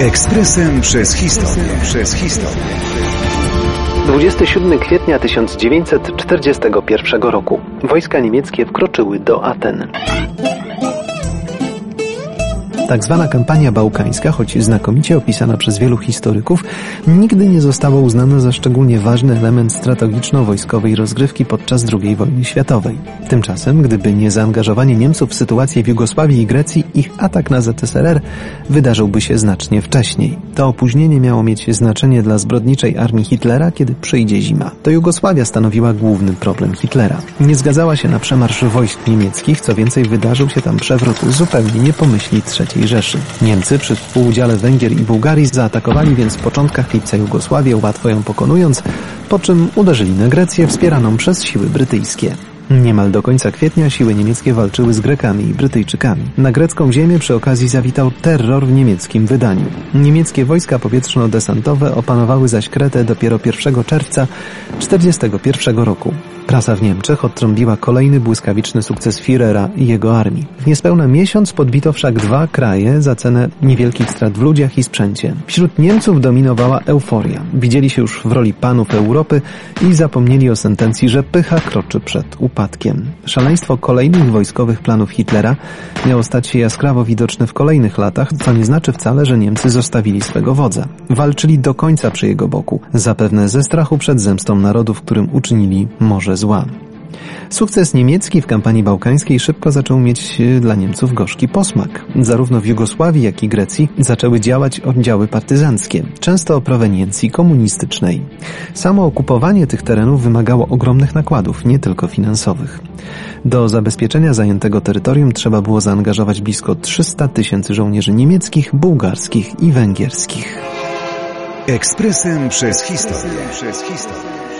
Ekspresem przez historię. Przez historię. 27 kwietnia 1941 roku wojska niemieckie wkroczyły do Aten. Tak zwana kampania bałkańska, choć znakomicie opisana przez wielu historyków, nigdy nie została uznana za szczególnie ważny element strategiczno-wojskowej rozgrywki podczas II wojny światowej. Tymczasem, gdyby nie zaangażowanie Niemców w sytuację w Jugosławii i Grecji, ich atak na ZSRR wydarzyłby się znacznie wcześniej. To opóźnienie miało mieć znaczenie dla zbrodniczej armii Hitlera, kiedy przyjdzie zima. To Jugosławia stanowiła główny problem Hitlera. Nie zgadzała się na przemarsz wojsk niemieckich, co więcej wydarzył się tam przewrót zupełnie nie pomyśli III Rzeszy. Niemcy przy współudziale Węgier i Bułgarii zaatakowali więc w początkach lipca Jugosławię, łatwo ją pokonując, po czym uderzyli na Grecję wspieraną przez siły brytyjskie. Niemal do końca kwietnia siły niemieckie walczyły z Grekami i Brytyjczykami. Na grecką ziemię przy okazji zawitał terror w niemieckim wydaniu. Niemieckie wojska powietrzno-desantowe opanowały zaś Kretę dopiero 1 czerwca 1941 roku. Prasa w Niemczech odtrąbiła kolejny błyskawiczny sukces Führera i jego armii. W niespełna miesiąc podbito wszak dwa kraje za cenę niewielkich strat w ludziach i sprzęcie. Wśród Niemców dominowała euforia. Widzieli się już w roli panów Europy i zapomnieli o sentencji, że pycha kroczy przed upadkiem. Szaleństwo kolejnych wojskowych planów Hitlera miało stać się jaskrawo widoczne w kolejnych latach, co nie znaczy wcale, że Niemcy zostawili swego wodza. Walczyli do końca przy jego boku, zapewne ze strachu przed zemstą narodów, którym uczynili może zła. Sukces niemiecki w kampanii bałkańskiej szybko zaczął mieć e, dla Niemców gorzki posmak. Zarówno w Jugosławii, jak i Grecji zaczęły działać oddziały partyzanckie, często o proweniencji komunistycznej. Samo okupowanie tych terenów wymagało ogromnych nakładów, nie tylko finansowych. Do zabezpieczenia zajętego terytorium trzeba było zaangażować blisko 300 tysięcy żołnierzy niemieckich, bułgarskich i węgierskich. Ekspresem przez historię. Przez historię.